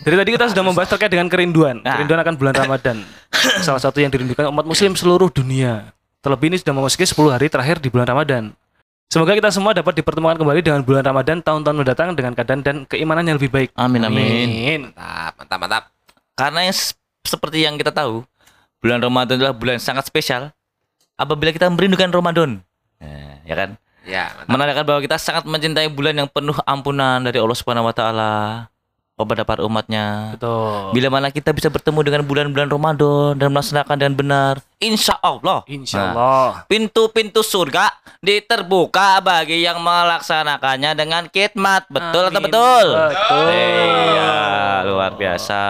Dari tadi kita sudah membahas terkait dengan kerinduan, Nah. kerinduan akan bulan Ramadan. Salah satu yang dirindukan umat muslim seluruh dunia. Terlebih ini sudah memasuki 10 hari terakhir di bulan Ramadan. Semoga kita semua dapat dipertemukan kembali dengan bulan Ramadan tahun-tahun mendatang dengan keadaan dan keimanan yang lebih baik. Amin amin. Amin. Mantap, mantap, mantap. Karena yang seperti yang kita tahu, bulan Ramadan adalah bulan yang sangat spesial. Apabila kita merindukan Ramadan, Nah, ya kan? Ya, mantap. Menandakan bahwa kita sangat mencintai bulan yang penuh ampunan dari Allah Subhanahu Wa Taala kepada para umatnya. Betul. Bila mana kita bisa bertemu dengan bulan-bulan Ramadan dan melaksanakan dengan benar, insya Allah Insya Nah, Allah. pintu-pintu surga diterbuka bagi yang melaksanakannya dengan khidmat. Betul atau Amin. betul? Betul. Iya, luar biasa.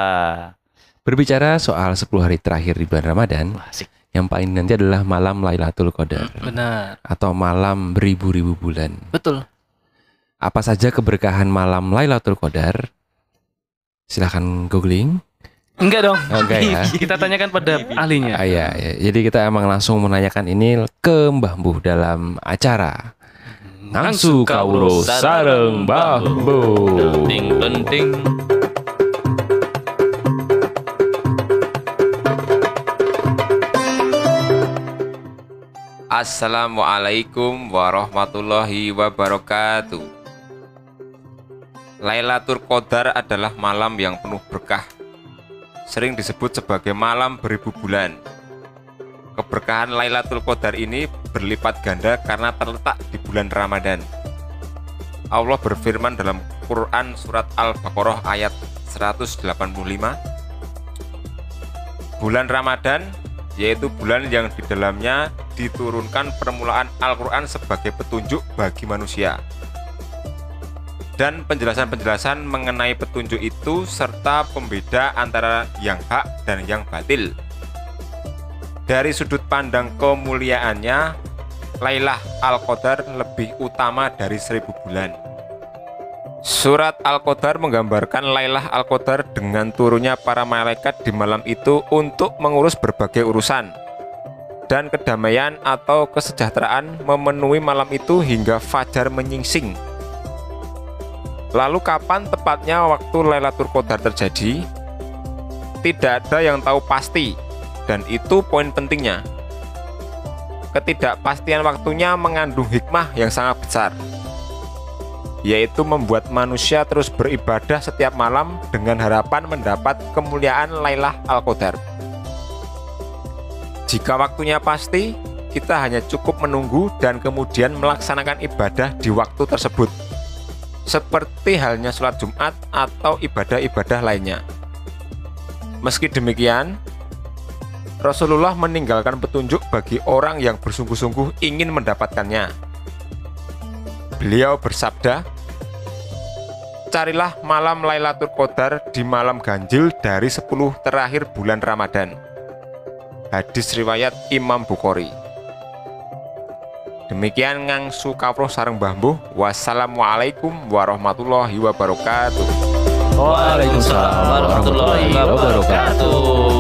Berbicara soal 10 hari terakhir di bulan Ramadan, Wah, asik. Yang paling nanti adalah malam Lailatul Qadar Benar. atau malam beribu-ribu bulan. Betul. Apa saja keberkahan malam Lailatul Qadar? Silahkan googling. Enggak dong. Oke ya. Kita tanyakan pada ahlinya. Ah, iya, iya. Jadi kita emang langsung menanyakan ini ke Mbah Mbuh dalam acara Ngangsu Kawuro Sareng Mbah Mbuh. Penting, penting. Assalamualaikum warahmatullahi wabarakatuh. Lailatul Qadar adalah malam yang penuh berkah. Sering disebut sebagai malam beribu bulan. Keberkahan Lailatul Qadar ini berlipat ganda karena terletak di bulan Ramadan. Allah berfirman dalam Quran surat Al-Baqarah ayat 185 Bulan Ramadan yaitu bulan yang di dalamnya diturunkan permulaan Al-Quran sebagai petunjuk bagi manusia. Dan penjelasan-penjelasan mengenai petunjuk itu serta pembeda antara yang hak dan yang batil. Dari sudut pandang kemuliaannya, Lailah Al-Qadar lebih utama dari seribu bulan. Surat Al-Qadar menggambarkan Lailah Al-Qadar dengan turunnya para malaikat di malam itu untuk mengurus berbagai urusan. Dan kedamaian atau kesejahteraan memenuhi malam itu hingga fajar menyingsing. Lalu kapan tepatnya waktu Lailatul Qadar terjadi? Tidak ada yang tahu pasti dan itu poin pentingnya. Ketidakpastian waktunya mengandung hikmah yang sangat besar yaitu membuat manusia terus beribadah setiap malam dengan harapan mendapat kemuliaan Lailah Al-Qadar. Jika waktunya pasti, kita hanya cukup menunggu dan kemudian melaksanakan ibadah di waktu tersebut. Seperti halnya sholat Jumat atau ibadah-ibadah lainnya. Meski demikian, Rasulullah meninggalkan petunjuk bagi orang yang bersungguh-sungguh ingin mendapatkannya. Beliau bersabda, Carilah malam Lailatul Qadar di malam ganjil dari 10 terakhir bulan Ramadan. Hadis riwayat Imam Bukhari. Demikian ngangsu kawruh sareng Mbah Mbuh. Wassalamualaikum warahmatullahi wabarakatuh. Waalaikumsalam warahmatullahi wabarakatuh.